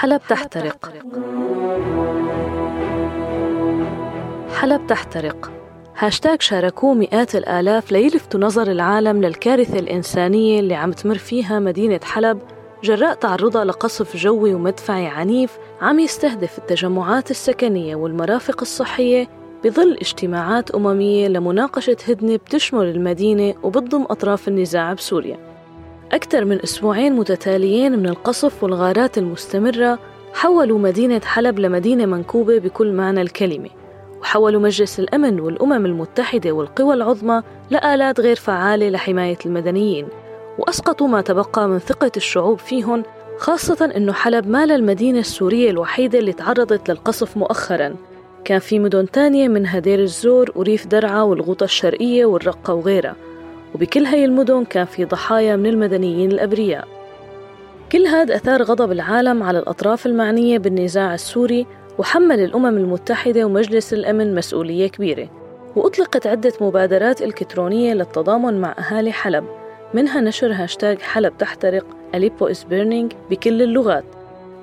حلب تحترق. حلب تحترق. هاشتاج شاركوه مئات الآلاف ليلفتوا نظر العالم للكارثة الإنسانية اللي عم تمر فيها مدينة حلب جراء تعرضها لقصف جوي ومدفعي عنيف عم يستهدف التجمعات السكنية والمرافق الصحية بظل اجتماعات أممية لمناقشة هدنة بتشمل المدينة وبتضم أطراف النزاع بسوريا. أكثر من أسبوعين متتاليين من القصف والغارات المستمرة حولوا مدينة حلب لمدينة منكوبة بكل معنى الكلمة وحولوا مجلس الأمن والأمم المتحدة والقوى العظمى لآلات غير فعالة لحماية المدنيين وأسقطوا ما تبقى من ثقة الشعوب فيهم خاصة أنه حلب ما للمدينة السورية الوحيدة اللي تعرضت للقصف مؤخراً. كان في مدن تانية منها دير الزور وريف درعا والغوطة الشرقية والرقة وغيرها. وبكل هاي المدن كان في ضحايا من المدنيين الأبرياء. كل هذا أثار غضب العالم على الأطراف المعنية بالنزاع السوري وحمل الأمم المتحدة ومجلس الأمن مسؤولية كبيرة. وأطلقت عدة مبادرات إلكترونية للتضامن مع أهالي حلب. منها نشر هاشتاج حلب تحترق Aleppo is burning بكل اللغات.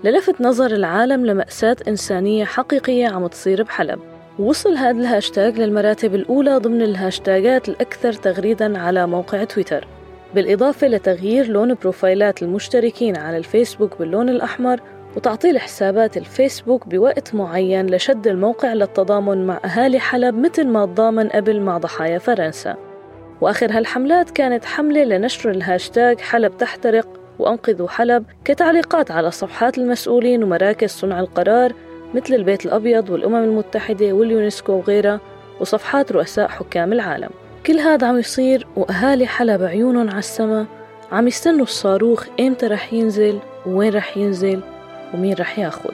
للفت نظر العالم لمأساة إنسانية حقيقية عم تصير بحلب. ووصل هذا الهاشتاج للمراتب الأولى ضمن الهاشتاجات الأكثر تغريداً على موقع تويتر. بالإضافة لتغيير لون بروفايلات المشتركين على الفيسبوك باللون الأحمر وتعطيل حسابات الفيسبوك بوقت معين لشد الموقع للتضامن مع أهالي حلب مثل ما تضامن قبل مع ضحايا فرنسا. وآخر هالحملات كانت حملة لنشر الهاشتاج حلب تحترق وأنقذوا حلب كتعليقات على صفحات المسؤولين ومراكز صنع القرار مثل البيت الأبيض والأمم المتحدة واليونسكو وغيرها وصفحات رؤساء حكام العالم. كل هذا عم يصير وأهالي حلب عيونهم على السما. عم يستنوا الصاروخ إمتى رح ينزل ووين رح ينزل ومين رح ياخد.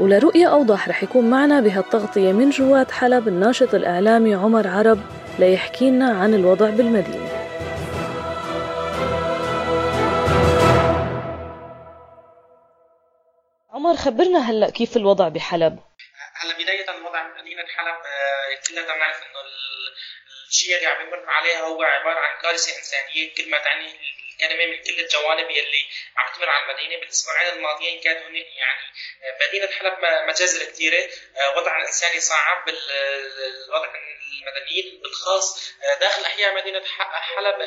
ولرؤية أوضح رح يكون معنا بهالتغطية من جوات حلب الناشط الإعلامي عمر عرب ليحكي لنا عن الوضع بالمدينة. عمر خبرنا هلأ كيف الوضع بحلب؟ هلأ بداية الوضع بمدينة حلب آه، كلنا بنعرف إنه الشيء اللي عم يمر عليها هو عبارة عن كارثة إنسانية كل ما تعني الكلمة من كل الجوانب يلي عم تمر على المدينة. بالأسبوعين الماضيين كانوا يعني آه، مدينة حلب مجازر كثيرة آه، وضع الإنساني صعب بالوضع المدنيين بالخاص. داخل أحياء مدينة حلب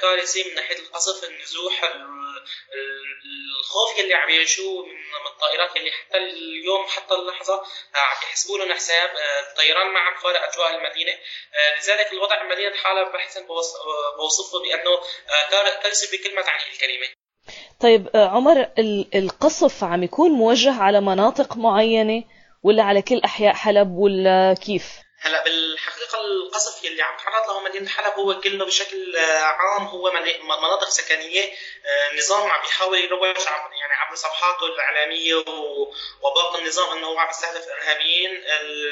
كارثة من ناحية القصف النزوح الخوف يلي عم يعيشوه من الطائرات يلي حتى اليوم حتى اللحظة آه، عم يحسبوا لهم حساب آه، الطيران ما عم فارق أجواء المدينة آه، لذلك الوضع بمدينه حلب بحسن بوصفه بأنه كارثه بكل ما تعنيه الكلمة طيب عمر القصف عم يكون موجه على مناطق معينة ولا على كل أحياء حلب ولا كيف؟ هلا بالحقيقة القصف يلي عم تتعرض له مدينة حلب هو كله بشكل عام هو مناطق سكنية النظام عم يحاول يروج يعني عبر صفحاته الإعلامية وباقي النظام إنه هو عم يستهدف إرهابيين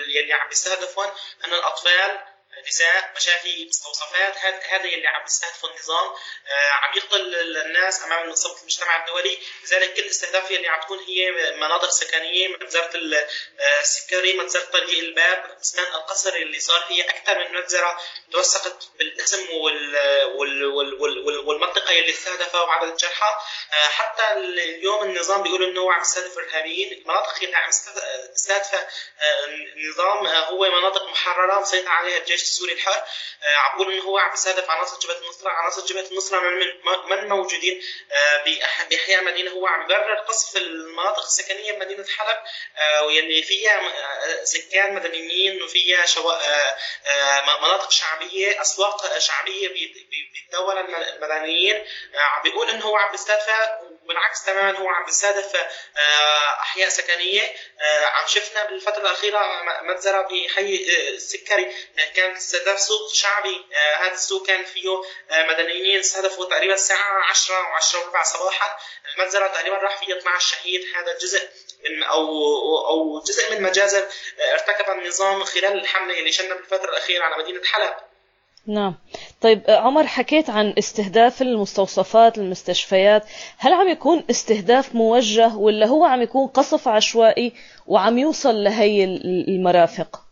يلي عم يستهدفهم ان الأطفال نساء مشاكل مستوصفات هذا اللي عم يستهدفه النظام. آه، عم يقتل الناس أمام منظمة المجتمع الدولي. لذلك كل استهداف اللي عم تكون هي مناطق سكنية مجزره السكري مجزره طريق الباب اسنان القصر اللي صار هي أكثر من مجزره توثقت بالاسم وال وال وال وال والمنطقة اللي استهدفها وعدد الجرحى آه، حتى اليوم النظام بيقول إنه عم يستهدف ارهابيين المناطق اللي عم يستهدفها آه، النظام هو مناطق محررة مسيطر عليها الجيش السوري الحر آه، عم بقول انه هو عم يستهدف عناصر جبهه النصرة عناصر جبهه النصرة من, من موجودين آه، بإحياء المدينة هو عم يبرر قصف المناطق السكنية بمدينه حلب آه، واللي فيها سكان مدنيين وفيها شو... مناطق شعبية أسواق شعبية بيتداول المدنيين. عم بيقول إنه هو عم يستهدف بالعكس تماما هو عم بيستهدف أحياء سكنية. عم شفنا بالفترة الأخيرة مجزره بحي السكري كانت استهداف سوق شعبي. آه، هذا السوق كان فيه آه، مدنيين استهدفوا تقريبا الساعة 10 و10 وربع صباحا. المجزرة تقريبا راح فيها 12 شهيد. هذا جزء من أو أو جزء من مجازر آه، ارتكب النظام خلال الحملة اللي شنها بالفترة الأخيرة على مدينة حلب. نعم. طيب عمر حكيت عن استهداف المستوصفات المستشفيات. هل عم يكون استهداف موجه ولا هو عم يكون قصف عشوائي وعم يوصل لهي المرافق؟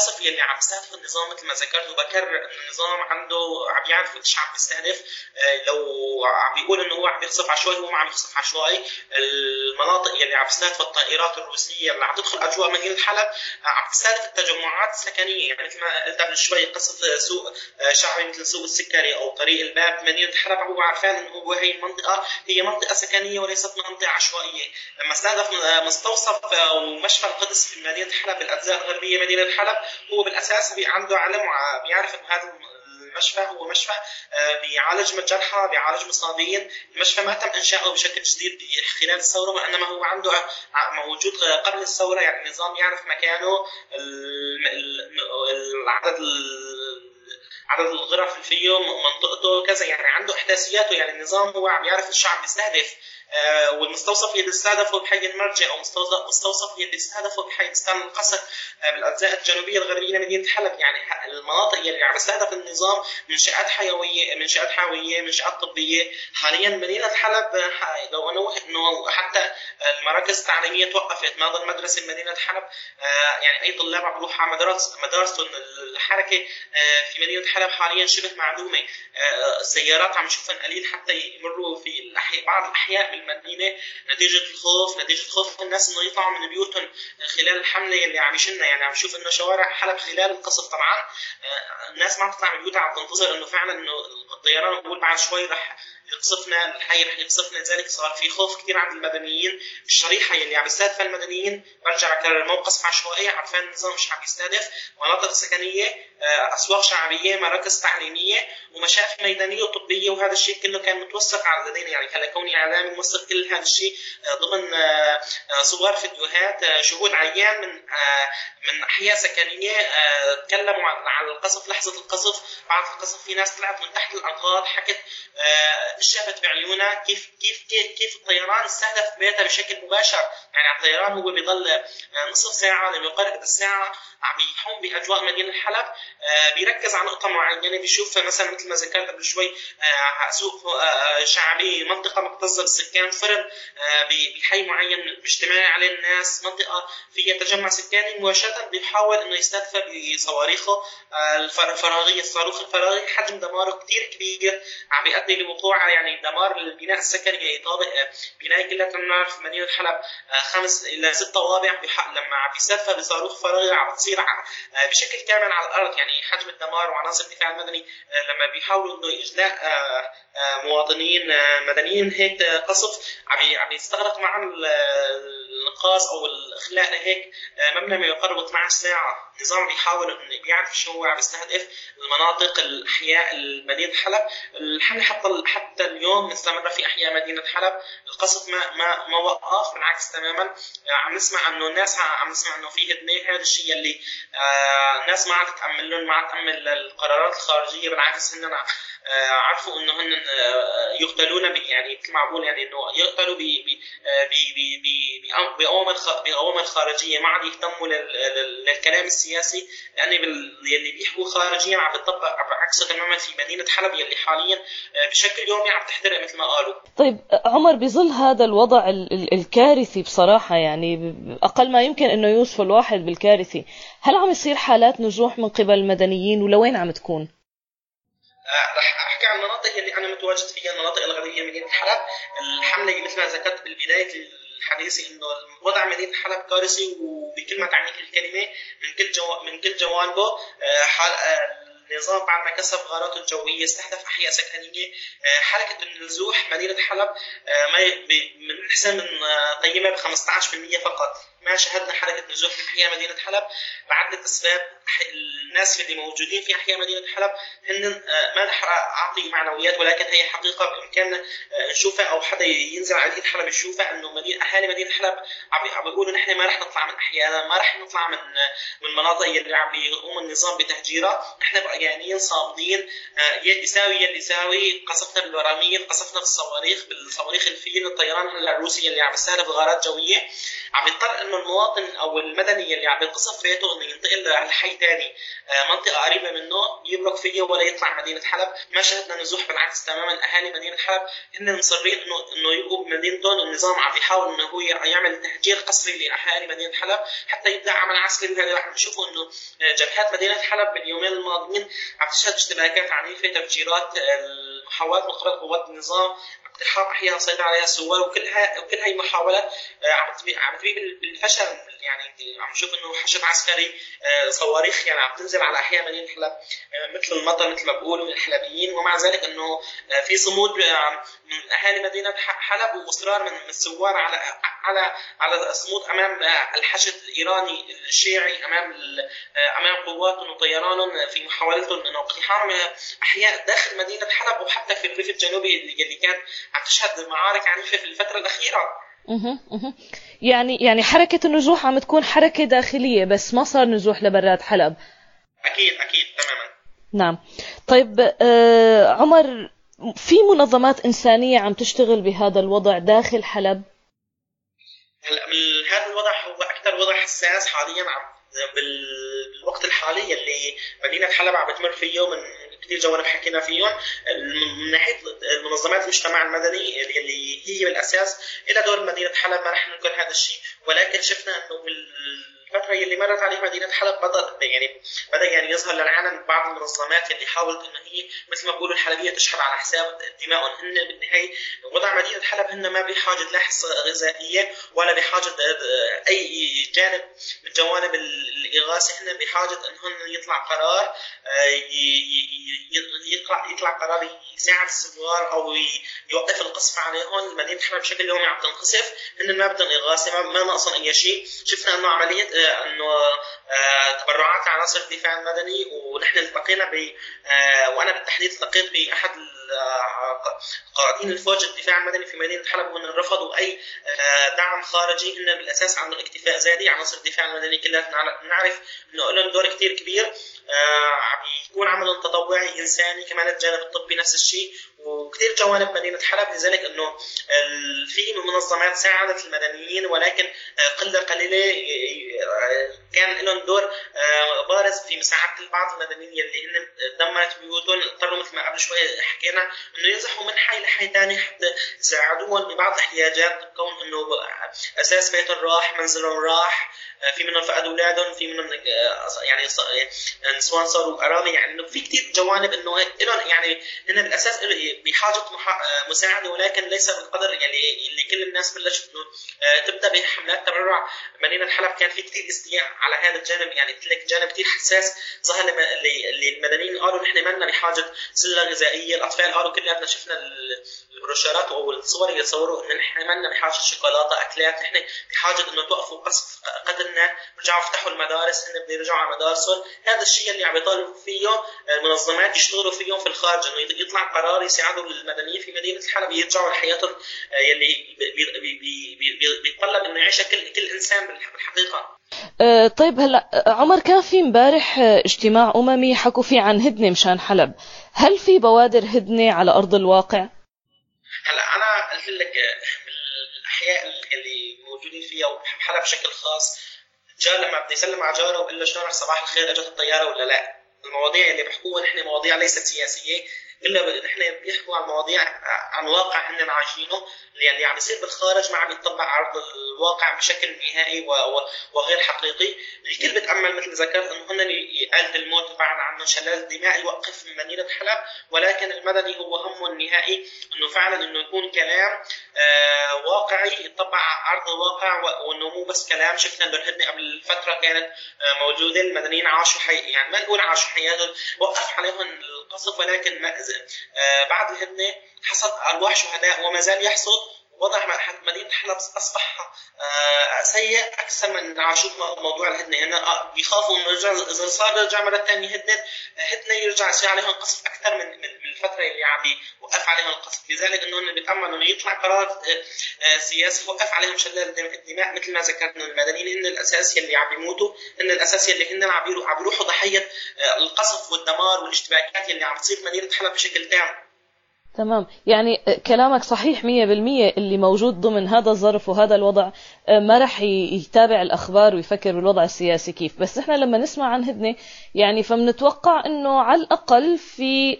القصف يلي عم يستهدف النظام مثل ما ذكرت وبكرر إنه النظام عنده عم يعرف قديش عم يستهدف. آه، لو عم بيقول إنه هو عم يقصف عشوائي هو ما عم يقصف عشوائي. المناطق يلي عم تستهدف الطائرات الروسية اللي عم تدخل أجواء مدينه حلب عم تستهدف التجمعات السكنية. يعني مثل ما قلت قبل شوي قصف سوق شعبي مثل سوق السكري أو طريق الباب بمدينه حلب هو عارفان إنه هو هي المنطقة هي منطقة سكنية وليست منطقة عشوائية. لما استهدف مستوصف ومشفى القدس في مدينة حلب بالاجزاء الغربية مدينة حلب هو بالأساس عنده علم بيعرف إنه هذا المشفى هو مشفى آه، بيعالج الجرحى بيعالج مصابين. المشفى ما تم إنشاؤه بشكل جديد خلال الثورة وإنما هو عنده موجود قبل الثورة يعني النظام يعرف مكانه العدد عدد الغرف اللي فيه منطقته كذا يعني عنده إحداثياته. يعني النظام هو عم يعرف الشعب يستهدف آه، والمستوصف يلي استهدفه بحي المرجع أو مستوصف يلي استهدفه بحي بستان القصر آه، بالاجزاء الجنوبية الغربية لمدينه حلب يعني المناطق يلي عم يستهدف النظام منشآت حيوية منشآت حيويه منشآت طبية. حاليا مدينة حلب آه، لو انه إنه حتى المراكز التعليمية توقفت ما ضل مدرسة بمدينه حلب يعني أي طلاب عم بيروحوا على مدارس مدارسهم الحركة في مدينة حلب حاليا شبه معدومة. السيارات عم نشوفهم قليل حتى يمروا في بعض الأحياء بالمدينة نتيجة الخوف نتيجة خوف الناس إنه يطلعوا من بيوتهم خلال الحملة اللي عم يشنا يعني عم نشوف إنه شوارع حلب خلال القصف طبعا. آه، الناس ما عم تطلع من بيوتها عم تنتظر إنه فعلا إنه الطيران بقول بعد شوي رح يقصفنا الحي رح يقصفنا لذلك صار في خوف كثير عند المدنيين الشريحة اللي عم يستهدف المدنيين. برجع بكرر مو قصف عشوائي عرفان النظام مش عم يستهدف. مناطق سكنية آه، أسواق شعبية مراكز تعليمية ومشافي ميدانية وطبية وهذا الشيء كله كان متوثق على لدينا يعني هلا كوني إعلامي موثق كل هذا الشيء آه، ضمن آه، صور فيديوهات شهود عيان من من أحياء سكنية تكلموا عن القصف لحظة القصف. بعد القصف في ناس طلعت من تحت الانقاض حكت شافت بعيونها كيف كيف كيف, كيف الطيران استهدف بيتها بشكل مباشر. يعني الطيران هو بيضل نصف ساعة لما يقارب الساعة عم يحوم بأجواء مدينة حلب آه، بيركز على نقطة معينة بيشوف مثلا مثل ما ذكرت قبل شوي آه، سوق آه، شعبي منطقة مكتظه بالسكان فرن بحي معين بيجتمع عليه الناس منطقة فيها تجمع سكاني. مباشرة بيحاول إنه يستهدفها بصواريخه الفراغية الصاروخ الفراغي حجم دماره كثير كبير عم بيؤدي لوقوع يعني دمار البناء السكني يطابق بنايه كلها بنعرف في مدينة حلب خمس إلى ست طوابع لما عم بيستهدفها بصاروخ فراغي عم تصير آه، بشكل كامل على الأرض. يعني حجم الدمار وعناصر الدفاع المدني آه، لما بيحاولوا إنه إجلاء آه، مواطنين مدنيين هيك قصف عم يستغرق معهم الانقاذ أو الإخلاء لهيك مبنى ما يقارب 12 ساعة. النظام بيحاول إنه بيعرف شو هو عم يستهدف المناطق الأحياء مدينه حلب. الحملة حتى حتى اليوم مستمره في احياء مدينة حلب. القصف ما ما ما وقف بالعكس تماما. عم نسمع إنه الناس عم نسمع إنه في هدنة. هذا الشيء اللي آه الناس ما عم تتامل لهم ما عم تأمل القرارات الخارجية. بالعكس هن آه، عرفوا إنه هن آه، يقتلون يعني مثل ما بقول يعني إنه يقتلوا بأوامر بأوامر خارجية. ما عاد يهتموا للكلام السياسي. لأن اللي بيحكوا خارجيا عم بتطبق عكسه تماما في مدينة حلب يلي حاليا آه، بشكل يومي عم تحترق مثل ما قالوا. طيب عمر بظل هذا الوضع الكارثي بصراحة يعني أقل ما يمكن إنه يوصف الواحد بالكارثي. هل عم يصير حالات نجوح من قبل المدنيين ولوين عم تكون؟ آه، رح أحكي عن المناطق اللي أنا متواجد فيها المناطق الغربية مدينة حلب. الحملة مثل ما ذكرت بالبداية الحديث إنه وضع مدينة حلب كارثي وبكل ما تعنيه الكلمة من كل جو من كل جوانبه آه، آه، النظام بعد ما كسب غاراته الجوية استهدف أحياء سكنية. حركة النزوح مدينة حلب من أحسن من قيمه ب 15% فقط. ما شهدنا حركه نزوح في أحياء مدينة حلب. لعده أسباب الناس اللي موجودين في أحياء مدينة حلب هن آه، ما رح أعطي معنويات ولكن هي حقيقة بإمكاننا آه، نشوفها أو حدا ينزل على مدينه حلب يشوفها إنه مدينه أهالي مدينة حلب عم بيقولوا نحن ما رح نطلع من احيائنا ما رح نطلع من من مناطق اللي عم بيقوم النظام بتهجيرها. نحن بقيانين صامدين آه، يلي يساوي يلي يساوي قصفنا بالبراميل قصفنا بالصواريخ بالصواريخ الفيل الطيران الروسي اللي عم يستهدف غارات جوية. عم يضطر انه المواطن أو المدني اللي عم ينقصف بيته إنه ينتقل للحي ثاني منطقة قريبة منه يبرك فيه ولا يطلع مدينة حلب. ما شهدنا نزوح بالعكس تماما. اهالي مدينة حلب هن مصرين انه إنه يبقوا بمدينتهم النظام عم يحاول إنه هو يعمل تهجير قسري لأهالي مدينة حلب. حتى يبدأ عمل عسكري. وهذا عم نشوفوا إنه جبهات مدينة حلب باليومين الماضيين عم تشهد اشتباكات عنيفة تفجيرات محاولات من قبل قوات النظام اقتحام احياء سيطر عليها الثوار وكلها وكل هاي المحاولات آه، عم عم تبيع بالفشل يعني عم نشوف إنه حشد عسكري آه، صواريخ يعني عم تنزل على أحياء مدينة حلب آه، مثل المطر مثل ما بقولوا الحلبيين ومع ذلك إنه في صمود من أهالي مدينة حلب وإصرار من الثوار على على على الصمود أمام الحشد الإيراني الشيعي أمام أمام قواتهم وطيرانهم في محاولتهم انه اقتحام أحياء داخل مدينة حلب وحتى في الريف الجنوبي اللي كان عم تشهد معارك عنيفة في الفترة الأخيرة. يعني يعني حركة النزوح عم تكون حركة داخلية بس ما صار نزوح لبرات حلب. أكيد أكيد تماما. نعم. طيب آه عمر في منظمات إنسانية عم تشتغل بهذا الوضع داخل حلب؟ هلا هذا الوضع هو أكثر وضع حساس حاليا بالوقت الحالي اللي مدينة حلب عم بتمر فيه من كثير جوانب حكينا فيهم. من ناحية منظمات المجتمع المدني اللي هي بالاساس لها دور بمدينه حلب ما رح ننكر هذا الشيء. ولكن شفنا إنه الفترة اللي مرت عليها مدينة حلب بدأ يعني بدأ يعني يظهر للعالم بعض المنظمات اللي حاولت انه هي مثل ما بقولوا الحلبية تشحن على حساب دمائهم هن بالنهاية وضع مدينة حلب هن ما بحاجة لا حصة غذائية ولا بحاجة أي جانب من جوانب الإغاثة هن بحاجة انهم يطلع قرار آه، يطلع يطلع قرار يساعد الثوار أو يوقف القصف عليهم. مدينة حلب بشكل يومي عم تنقصف هن ما بدهم إغاثة ما ناقصهم أي شيء. شفنا إنه عملية انه آه، تبرعات عناصر الدفاع المدني ونحن التقينا ب آه، وأنا بالتحديد التقيت بأحد قائدين الفوج الدفاع المدني في مدينة حلب وهم رفضوا أي آه، دعم خارجي هن بالأساس عندهم اكتفاء ذاتي عناصر الدفاع المدني كلها نعرف إنه لهم دور كثير كبير عم يكون عمل تطوعي إنساني كمان الجانب الطبي نفس الشيء. وكثير جوانب مدينة حلب لذلك إنه في منظمات ساعدت المدنيين ولكن قلة قليلة كان لهم دور آه، بارز في مساعده البعض المدنيين اللي هن دمرت بيوتهم. اضطروا مثل ما قبل شوي حكينا إنه ينزحوا من حي لحي ثاني حتى يساعدوهم ببعض الاحتياجات كون إنه أساس بيتهم راح منزلهم راح آه، في منهم فقدوا أولادهم في منهم آه، يعني نسوان صاروا اراضي يعني إنه في كثير جوانب إنه لهم يعني هن بالأساس بحاجة مساعدة ولكن ليس بالقدر يعني اللي كل الناس بلشت تبدأ بحملات تبرع. مدينة حلب كان في كثير استياء على هذا الجانب. يعني قلت لك جانب كثير حساس ظهر اللي المدنيين قالوا نحن ما لنا بحاجة سلة غذائية. الأطفال قالوا كلياتنا شفنا البروشارات أو الصور اللي صوروا انه نحن ما لنا بحاجة شوكولاتة أكلات. نحن بحاجة إنه توقفوا قصف قتلنا. رجعوا فتحوا المدارس. هن بده يرجعوا على مدارسهم هذا الشيء اللي عم يطالبوا فيه المنظمات يشتغلوا فيهم في الخارج إنه يطلع قرار يساعدوا المدنيين في مدينة حلب يرجعوا لحياتهم يلي بيتطلب إنه يعيشها كل كل إنسان بالحقيقة أه، طيب هلا عمر كان في امبارح اجتماع أممي حكوا فيه عن هدنة مشان حلب، هل في بوادر هدنة على أرض الواقع؟ هلا أنا قلت لك بالاحياء اللي موجودين فيها وحلب بشكل خاص جار لما بده يسلم على جاره وبقول له شلونك صباح الخير إجت الطيارة ولا لا؟ المواضيع اللي بيحكوها نحن مواضيع ليست سياسية إلا نحن بيحكوا عن مواضيع عن واقع هن عايشينه. اللي عم يصير بالخارج ما عم يطبق عرض الواقع بشكل نهائي وغير حقيقي. الكل بتأمل مثل ذكرت إنه هن آلة الموت بعد عنه شلال الدماء يوقف من مدينة حلب ولكن المدني هو همه النهائي إنه فعلا إنه يكون كلام آه واقعي يطبق عرض الواقع وإنه مو بس كلام. شفنا إنه الهدنة قبل فترة كانت آه موجودة المدنيين عاشوا حي يعني ما نقول عاشوا حياتهم وقف عليهم القصف ولكن ما آه، بعد الهدنة حصد ارواح شهداء وما زال يحصد وضع مدينة حلب أصبح آه، سيء أكثر من عاشوت موضوع الهدنة. يعني بيخافوا إنه اذا صار يرجع مرة ثانية هدنة هدنة يرجع يصير عليهم قصف أكثر من من الفترة اللي عم يوقف عليهم القصف لذلك إنه بيتأملوا إنه يطلع قرار آه، سياسي يوقف عليهم شلال الدماء. مثل ما ذكرنا المدنيين هن الأساس اللي عم يموتوا هن الأساس اللي هن عم يروحوا ضحية القصف والدمار والاشتباكات اللي عم تصير مدينة حلب بشكل تام تمام. يعني كلامك صحيح مية بالمية اللي موجود ضمن هذا الظرف وهذا الوضع ما رح يتابع الأخبار ويفكر بالوضع السياسي كيف. بس إحنا لما نسمع عن هدنة يعني فمنتوقع أنه على الأقل في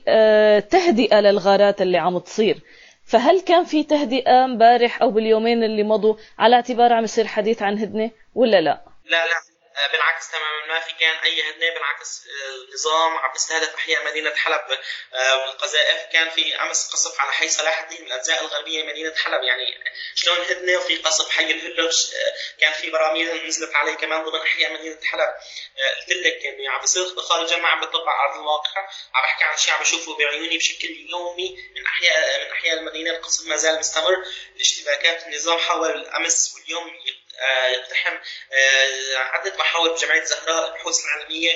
تهدئة للغارات اللي عم تصير. فهل كان في تهدئة امبارح أو باليومين اللي مضوا على اعتبار عم يصير حديث عن هدنة ولا لا؟ لا لا آه، بالعكس تماما. ما في كان أي هدنة بالعكس النظام آه، عم يستهدف أحياء مدينة حلب بالقذائف آه، كان في أمس قصف على حي صلاح الدين من الأجزاء الغربية مدينة حلب. يعني شلون هدنة وفي قصف حي الهلوش كان في براميل نزلت عليه كمان ضمن أحياء مدينة حلب. قلت لك انه عم بيصير خارج ما عم بيطبق على ارض الواقع عم بحكي عن شيء عم بشوفه بعيوني بشكل يومي. من أحياء من أحياء المدينة القصف ما زال مستمر. الاشتباكات النظام حاول الأمس واليوم يقتحم آه، عدة محاور بجمعية زهراء البحوث العالمية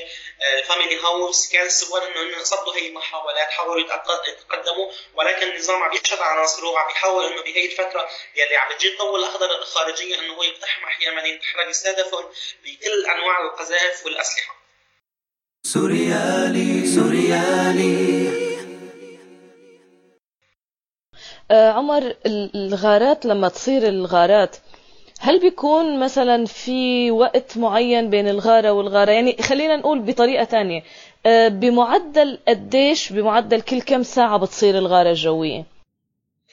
الفاميلي هاوس كان السبب إنه صدوا هي المحاولات حاولوا يتقدموا ولكن النظام عم يشهد عناصره وعم يحاول إنه بهي الفترة يلي عم بتجي الضوء الأخضر الخارجية إنه هو يقتحم احياء مدينه حلب يستهدفهم بكل أنواع القذائف والأسلحة. سوريالي سوريالي آه عمر الغارات لما تصير الغارات هل بيكون مثلا في وقت معين بين الغارة والغارة؟ يعني خلينا نقول بطريقة تانية. آه، بمعدل قديش بمعدل كل كم ساعة بتصير الغارة الجوية؟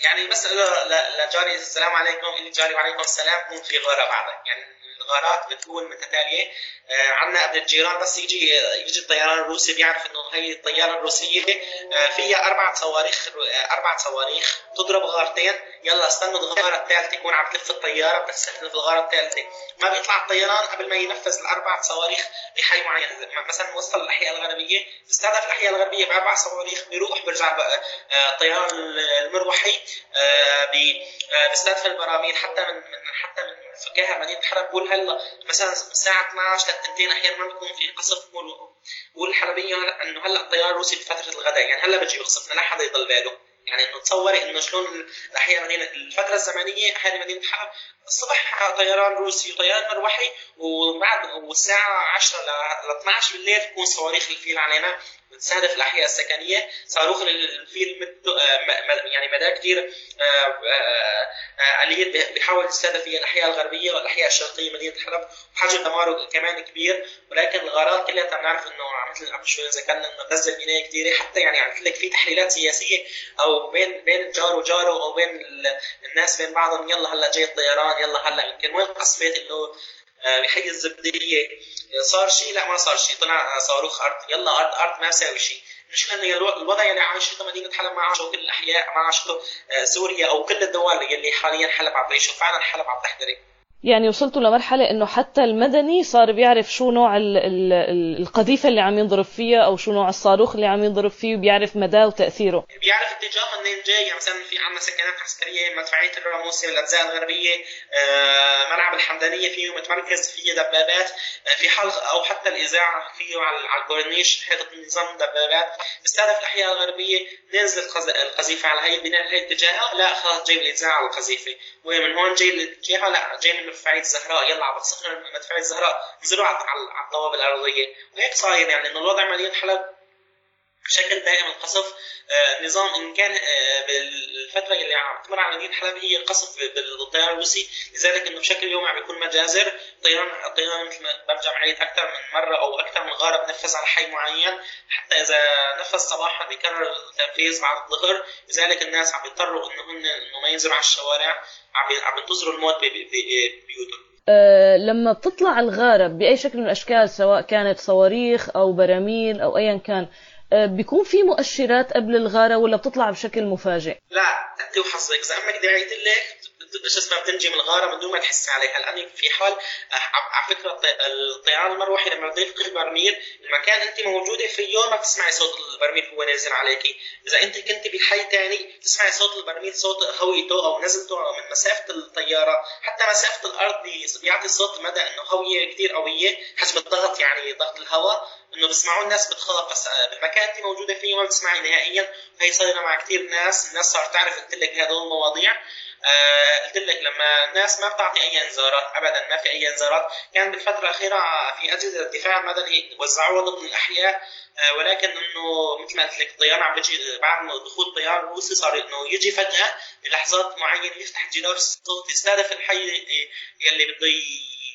يعني بس لجاري السلام عليكم. اللي جاري وعليكم السلام. كون في غارة بعدها يعني الغارات بتكون متتالية. آه، عندنا قبل الجيران بس يجي يجي الطيران الروسي بيعرف إنه هي الطيارة الروسية. آه، فيها أربع صواريخ أربع صواريخ تضرب غارتين. يلا استنوا الغاره الثالثة يكون عم تلف الطيارة بتستهدف في الغاره الثالثة. ما بيطلع الطيران قبل ما ينفذ الأربع صواريخ بحي معين. مثلا وصل الأحياء الغربية بيستهدف الأحياء الغربية بأربع صواريخ بيروح بيرجع آه، الطيران المروحي بيستهدف البراميل حتى من حتى من فكاهة مدينة حلب بقول هلأ مثلا الساعة 12 للتنتين أحيانا ما بيكون في قصف بقول الحلبيه إنه هلأ الطيار الروسي بفترة الغداء يعني هلأ بيجي يقصفنا لا حدا يضل باله. يعني تصوري إنه شلون مدينه الفترة الزمنية اهالي مدينه حلب الصبح طيران روسي وطيران مروحي وبعد والساعة 10 ل 12 بالليل تكون صواريخ الفيل علينا بتستهدف الأحياء السكنية. صاروخ الفيل يعني مدى كثير اليات آه، بيحاول يستهدف فيها الأحياء الغربية والأحياء الشرقية مدينة حلب وحجم دماره كمان كبير ولكن الغارات كلها بنعرف إنه مثل قبل شوي ذكرنا إنه غزه البنايه كثيره حتى يعني عم لك في تحليلات سياسية أو بين بين الجار وجاره أو بين الناس بين بعضهم يلا هلا جاي الطيران. يلا هلا يمكن وين قصفت إنه آه، بحي الزبدية؟ صار شيء لا ما صار شيء طلع صاروخ أرض. يلا أرض أرض ما بساوي شيء المشكلة إنه الوضع اللي عايشته مدينه حلب ما عاشته كل الأحياء ما آه، سوريا أو كل الدول اللي حاليا حلب عم تعيشه فعلا حلب عم تحترق. يعني وصلتوا لمرحلة إنه حتى المدني صار بيعرف شو نوع ال ال القذيفة اللي عم ينضرب فيها أو شو نوع الصاروخ اللي عم ينضرب فيه وبيعرف مداه وتأثيره. بيعرف اتجاه منين جاي؟ يعني مثلا في عندنا سكنات عسكرية مدفعية الراموسي والأجزاء الغربية آه، ملعب الحمدانية فيه متمركز فيه دبابات. آه، في حلق أو حتى الإذاعة فيه على الكورنيش حيطة نظام دبابات. بيستهدف الأحياء الغربية. نازل القذيفة على هي البناء هي الاتجاه لا خلاص جاي الاذاعة على القذيفة ومن هون جاي الاتجاه لا جاي من مدفعيه الزهراء يلا عم بتصخر مدفعيه الزهراء نزلوا على الضوابط الأرضية. وهيك صاير يعني إنه الوضع مدينه حلب. بشكل دائم القصف آه نظام إن كان آه بالفترة اللي عم تمر على مدينه حلب هي قصف بالطيران الروسي. لذلك إنه بشكل يومي عم بيكون مجازر. الطيران الطيران مثل ما برجع معيد أكثر من مرة أو أكثر من غارة بنفذ على حي معين. حتى إذا نفذ صباحا بيكرر التنفيذ بعد الظهر. لذلك الناس عم بيضطروا إنه هن انه ما ينزلوا على الشوارع عم عم ينتظروا الموت ببيوتهم. أه لما بتطلع الغارة بأي شكل من الأشكال سواء كانت صواريخ أو براميل أو أيا كان بيكون في مؤشرات قبل الغارة ولا بتطلع بشكل مفاجئ؟ لا أنت وحظك إذا أمك دعيت لك شو اسمها بتنجي من الغارة من دون ما تحس عليها. الآن في حال آه، على فكرة الطيران المروحي لما بده يلقي البرميل المكان أنت موجودة فيه ما بتسمعي صوت البرميل هو نازل عليكي. إذا أنت كنت بحي ثاني تسمعي صوت البرميل صوت هويته أو نزلته من مسافة الطيارة. حتى مسافة الأرض بيعطي صوت مدى إنه هوية كثير قوية حسب الضغط يعني ضغط الهواء. إنه بسمعوا الناس بتخاف بس بالمكان انت موجودة فيه ما بتسمعي نهائيا. وهي صايرة مع كثير ناس الناس صارت تعرف قلت لك هدول المواضيع. آه قلت لك لما الناس ما بتعطي أي انذارات ابدا ما في أي انذارات. كان بالفترة الأخيرة في أجهزة الدفاع المدني وزعوها ضمن الأحياء آه ولكن إنه مثل ما قلت لك الطيران عم بيجي بعد دخول طيار روسي صار إنه يجي فجأة بلحظات معينة يفتح جدار الصوت يستهدف الحي يلي بده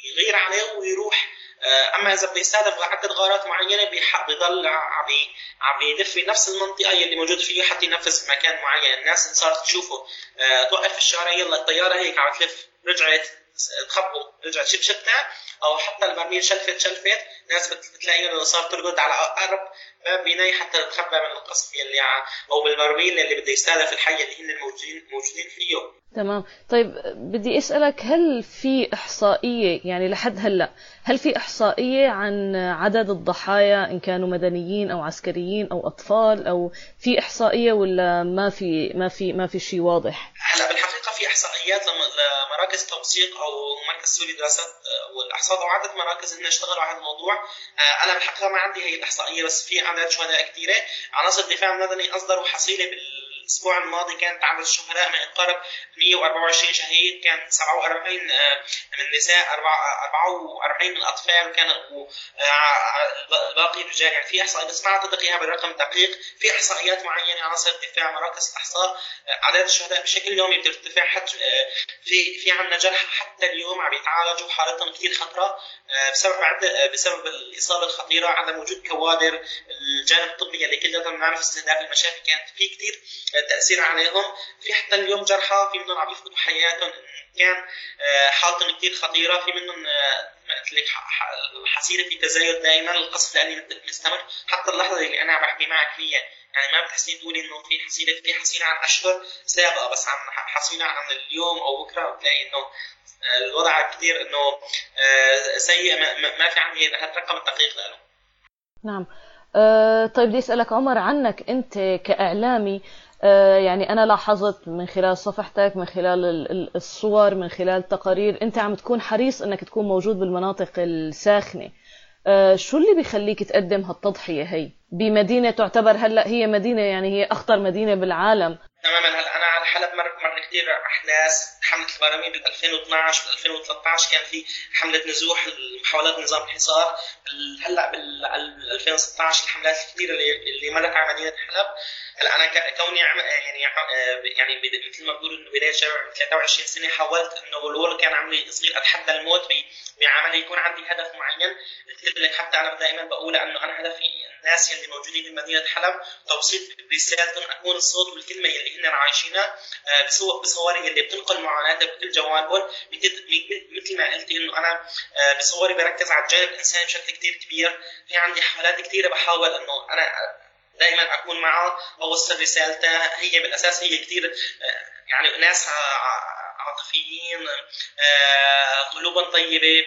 يغير عليه ويروح آه، أما إذا بده يستهدف عده غارات معينة بيضل عم عم يلف في نفس المنطقة اللي موجود فيها حتى ينفذ في مكان معين. الناس صارت تشوفه آه، توقف في الشارع يلا الطيارة هيك عم تلف رجعت تخبوا رجعت شبشبتها أو حتى البرميل شلفت شلفت ناس بتلاقي انه صار ترقد على أقرب باب بناي حتى تتخبى من القصف يلي أو بالبرميل اللي بده يستهدف الحي اللي هن الموجودين موجودين فيه. تمام. طيب بدي أسألك هل في إحصائية يعني لحد هلأ هل في إحصائية عن عدد الضحايا إن كانوا مدنيين أو عسكريين أو أطفال أو في إحصائية ولا ما في ما في ما في شيء واضح؟ هلا بالحقيقة في إحصائيات لمراكز توثيق أو مركز سوري دراسات والأحصاء أو عده مراكز إنه اشتغلوا على الموضوع. آه، أنا بالحقيقة ما عندي هي الإحصائية بس في عدد شهداء كثيره عناصر الدفاع المدني اصدروا حصيله بال الأسبوع الماضي كانت عدد الشهداء ما يقارب 124 شهيد كان 47 آه، من النساء 44 من الأطفال وكان آه، الباقي رجال يعني في احصائيات بس ما اعتقد اياها بالرقم الدقيق في إحصائيات معينة عناصر الدفاع مراكز الإحصاء آه، عدد الشهداء بشكل يومي بترتفع حتى في في عندنا جرحى حتى اليوم عم يتعالجوا حالتهم كثير خطرة بسبب بسبب الإصابة الخطيرة عدم وجود كوادر الجانب الطبي اللي كلنا بنعرف استهداف المشافي كانت في كثير تأثير عليهم. في حتى اليوم جرحى في منهم عم يفقدوا حياتهم كان آه، حالتهم كثير خطيرة. في منهم آه، قلت لك حصيره في تزايد دائما القصف الالي مستمر. حتى اللحظة اللي أنا عم بحكي معك فيها يعني ما بتحسين تقولي إنه في حصيلة في حصيلة عن أشهر سابقة بس عن حصيلة عن اليوم أو بكرة بتلاقي إنه آه، الوضع كثير إنه سيء ما في عندي الرقم الدقيق له نعم. طيب بدي أسألك عمر عنك أنت كإعلامي. أه يعني أنا لاحظت من خلال صفحتك من خلال الصور من خلال تقارير أنت عم تكون حريص إنك تكون موجود بالمناطق الساخنة. أه شو اللي بيخليك تقدم هالتضحية هي؟ بمدينة تعتبر هلأ هي مدينة يعني هي أخطر مدينة بالعالم. تماما هلأ أنا على حلب مر مر كثير أحداث حملة البراميل بال 2012 بال 2013 كان في حملة نزوح محاولات نظام الحصار هلأ بال 2016 الحملات الكثيره اللي, مرت على مدينة حلب. هلأ أنا كوني يعني يعني مثل ما بقول إنه بداية شباب 23 سنة حاولت إنه الأول كان عمري صغير أتحدى الموت بعمل يكون عندي هدف معين. قلت لك حتى أنا دائما بقول إنه أنا هدفي الناس اللي موجودين بمدينه حلب. توصيل رسالتهم اكون الصوت والكلمة اللي هن عايشينها آه، بصوري اللي بتنقل معاناتها بكل جوانبهم مثل ما قلت إنه أنا آه، بصوري بركز على الجانب الإنساني بشكل كثير كبير. في عندي حالات كثيره بحاول إنه أنا دائما أكون معه أوصل رسالته هي بالأساس هي كثير آه، يعني ناس عاطفيين آه، قلوبا طيبة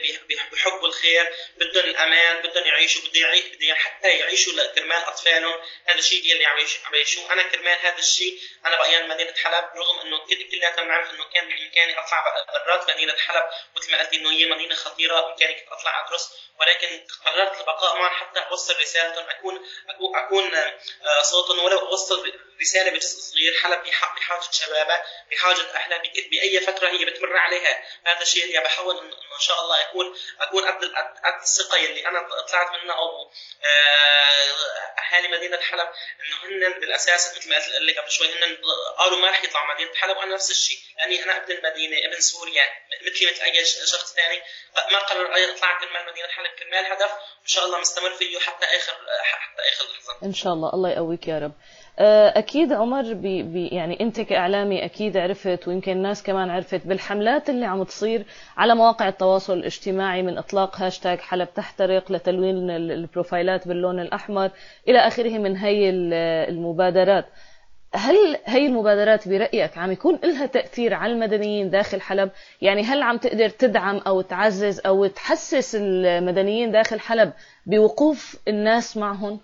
بحبوا الخير بدهم الأمان بدهم يعيشوا بدهم حتى يعيشوا كرمال أطفالهم. هذا الشيء اللي عم يعيشوه أنا كرمال هذا الشيء أنا بقيان مدينة حلب رغم إنه كلياتنا بنعرف إنه كان بإمكاني أطلع برات مدينة حلب. مثل ما قلت إنه هي مدينة خطيرة بإمكاني كنت أطلع أدرس. ولكن قررت البقاء معهم حتى أوصل رسالتهم. أكون أكون آه، صوتهم ولو أوصل رسالة بجزء صغير. حلب بحاجة شبابها بحاجة أهلها بأي فترة هي بتمر عليها. هذا الشيء اللي بحاول إنه إن شاء الله أكون اكون قد قد الثقة اللي أنا طلعت منها أو آه، أهالي مدينة حلب إنه هن بالأساس مثل ما قلت لك قبل شوي هن قالوا ما رح يطلعوا مدينة حلب وأنا نفس الشيء. لاني أنا ابن المدينة ابن سوريا مثلي مثل أي شخص ثاني ما قرر اطلع كرمال مدينة حلب كرمال هدف وان شاء الله مستمر فيه حتى آخر حتى آخر لحظة. إن شاء الله. الله يقويك يا رب. أكيد عمر بي بي يعني انت كاعلامي أكيد عرفت ويمكن الناس كمان عرفت بالحملات اللي عم تصير على مواقع التواصل الاجتماعي من إطلاق هاشتاج حلب تحترق لتلوين البروفايلات باللون الأحمر إلى آخره من هي المبادرات. هل هي المبادرات برأيك عم يكون لها تأثير على المدنيين داخل حلب؟ يعني هل عم تقدر تدعم أو تعزز أو تحسس المدنيين داخل حلب بوقوف الناس معهم؟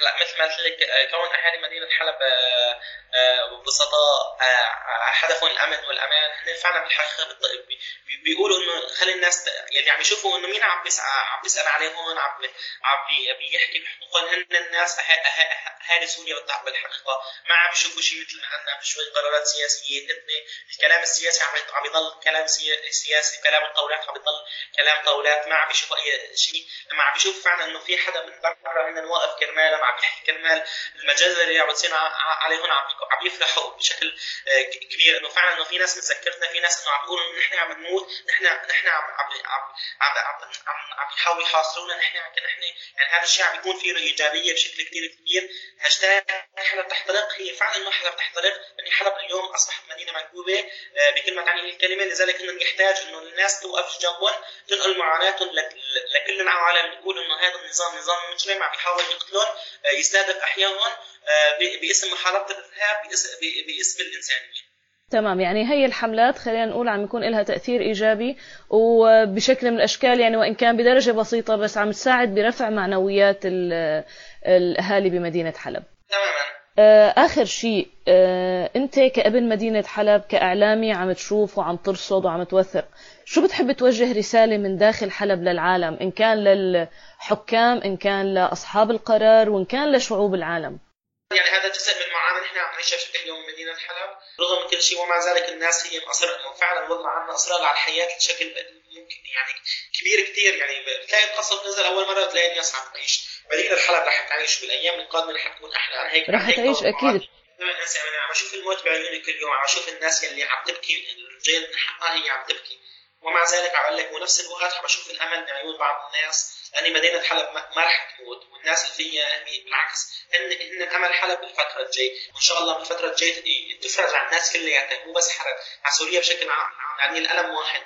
لا مثل ما قلت لك كون اهالي مدينة حلب ببساطه هدفهم الأمن والأمان هن فعلا بالحقيقة بيقولوا إنه خلي الناس يعني عم يشوفوا إنه مين عم بيسال عم بيسأل عليهم عم عم بيحكي بحقوقهم هن الناس أهالي سوريا بالحقيقة. ما عم يشوفوا شيء مثل ما قلنا بشوي قرارات سياسية هن الكلام السياسي عم عم يضل كلام سياسي كلام الطاولات عم يضل كلام طاولات. ما عم يشوفوا أي شيء لما عم يشوف فعلا إنه في حدا من برا هن واقف كرمال. عم يحكي كرمال المجازر اللي عم بتصير عليهم عم عم يفرحوا بشكل آه، كبير. إنه فعلا إنه في ناس متذكرتنا في ناس إنه عم بيقولوا نحن عم نموت نحن نحن عم عم عم عم عم, عم يحاولوا يحاصرونا. نحن نحن يعني هذا الشيء عم يكون فيه إيجابية بشكل كثير كبير. هاشتاج حلب تحترق هي فعلا إنه حلب تحترق لأن حلب اليوم اصبحت مدينة منكوبه آه، بكل ما تعني الكلمة لذلك إنه يحتاج إنه الناس توقف جنبهم تنقل معاناتهم لكل العالم تقول إنه هذا النظام نظام مجرم عم يحاول يقتلهم. يستهدف احيائهم باسم محاربه الارهاب باسم الإنسانية. تمام يعني هي الحملات خلينا نقول عم يكون لها تأثير إيجابي وبشكل من الأشكال يعني وإن كان بدرجة بسيطة بس عم تساعد برفع معنويات الأهالي بمدينة حلب. تماما. آه، آخر شيء آه، أنت كأبن مدينة حلب كإعلامي عم تشوف وعم ترصد وعم توثق. شو بتحب توجه رسالة من داخل حلب للعالم؟ إن كان للحكام إن كان لأصحاب القرار وإن كان لشعوب العالم؟ يعني هذا جزء من المعاناه نحن عم نعيشها بشكل يوم مدينة حلب. رغم كل شيء ومع ذلك الناس هي مصر فعلا والله عندنا إصرار على الحياة بشكل يعني كبير كثير يعني بتلاقي القصف نزل أول مرة بتلاقي الناس عم تعيش. مدينة حلب رح تعيش بالأيام القادمة رح تكون أحلى. عن هيك رح تعيش أكيد. الناس يعني عم أشوف الموت بعيوني كل يوم عم أشوف الناس اللي عم تبكي الرجال حقها هي عم تبكي. ومع ذلك عم لك ونفس الوقت عم أشوف الأمل بعيون بعض الناس لأن مدينة حلب ما رح تموت والناس اللي فيها بالعكس. هن هن أمل حلب بالفترة الجاي وإن شاء الله بالفترة الجاية تفرج على الناس كلياتها مو بس حرب. على سوريا بشكل عام يعني الألم واحد.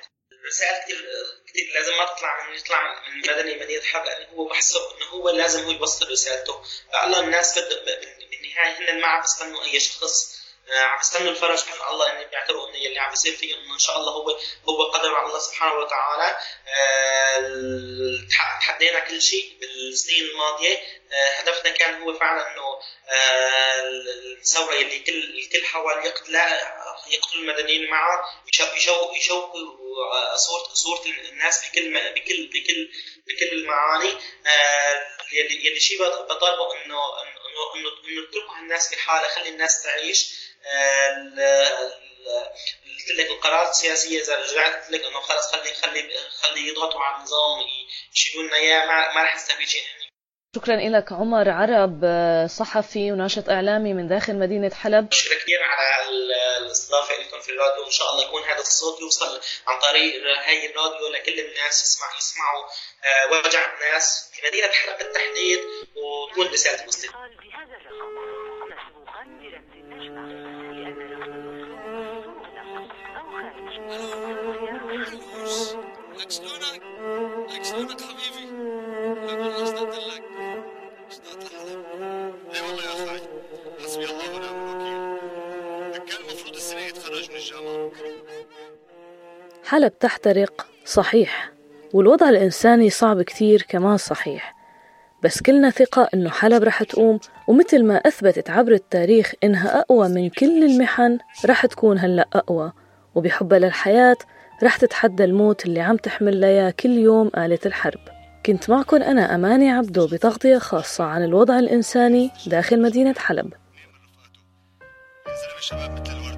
كثير كثير لازم ما تطلع من يطلع من مدني مدينه حلب لأنه هو بحسب إنه هو لازم هو يوصل رسالته. الله الناس بالنهايه هن ما عم بيستنوا أي شخص عم يستنوا الفرج من الله ان بيعتبروا إنه اللي عم بيصير فيه إنه إن شاء الله هو هو قدر مع الله سبحانه وتعالى. آه، تحدينا كل شيء بالسنين الماضية. آه، هدفنا كان هو فعلا إنه آه، الثورة اللي كل الكل حاول يقتل يقتل المدنيين معه يشوهوا يشوهوا صوره صوره الناس بكل بكل بكل بكل المعاني. يلي يلي شيء بطالبه إنه إنه إنه إنه اتركوا الناس بحالها خلي الناس تعيش. قلت لك القرارات السياسية إذا رجعت قلت لك إنه خلص خلي خلي خلي يضغطوا على النظام يشيلوا لنا إياه ما رح نستفيد شيء شكرا لك عمر عرب صحفي وناشط إعلامي من داخل مدينة حلب شكرا كثير على الاستضافة لكم في الراديو وان شاء الله يكون هذا الصوت يوصل عن طريق هاي الراديو لكل الناس يسمع يسمعوا آه، وجع الناس في مدينة حلب بالتحديد وتكون رساله مسلم لك شلونك؟ لك شلونك حبيبي؟ لك حلب تحترق صحيح. والوضع الإنساني صعب كثير كمان صحيح. بس كلنا ثقة إنه حلب رح تقوم ومثل ما أثبتت عبر التاريخ إنها أقوى من كل المحن رح تكون هلأ أقوى. وبحبها للحياة رح تتحدى الموت اللي عم تحمل ليا كل يوم آلة الحرب. كنت معكم أنا أماني عبدو بتغطية خاصة عن الوضع الإنساني داخل مدينة حلب. ليلة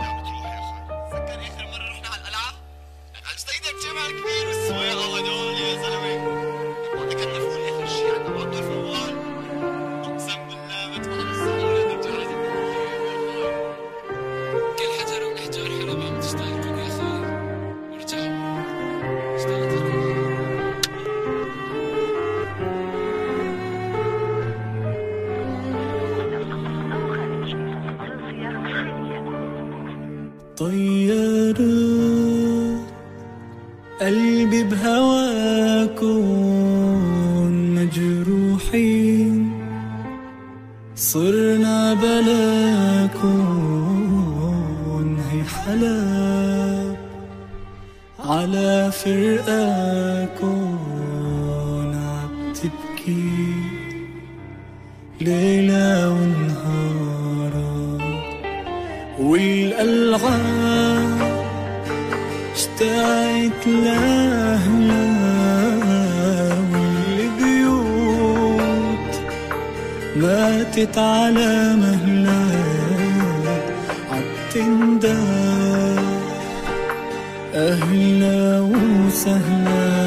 والألعاب اشتقت لأهلا والبيوت ماتت على مهلا عالتندار أهلا وسهلا.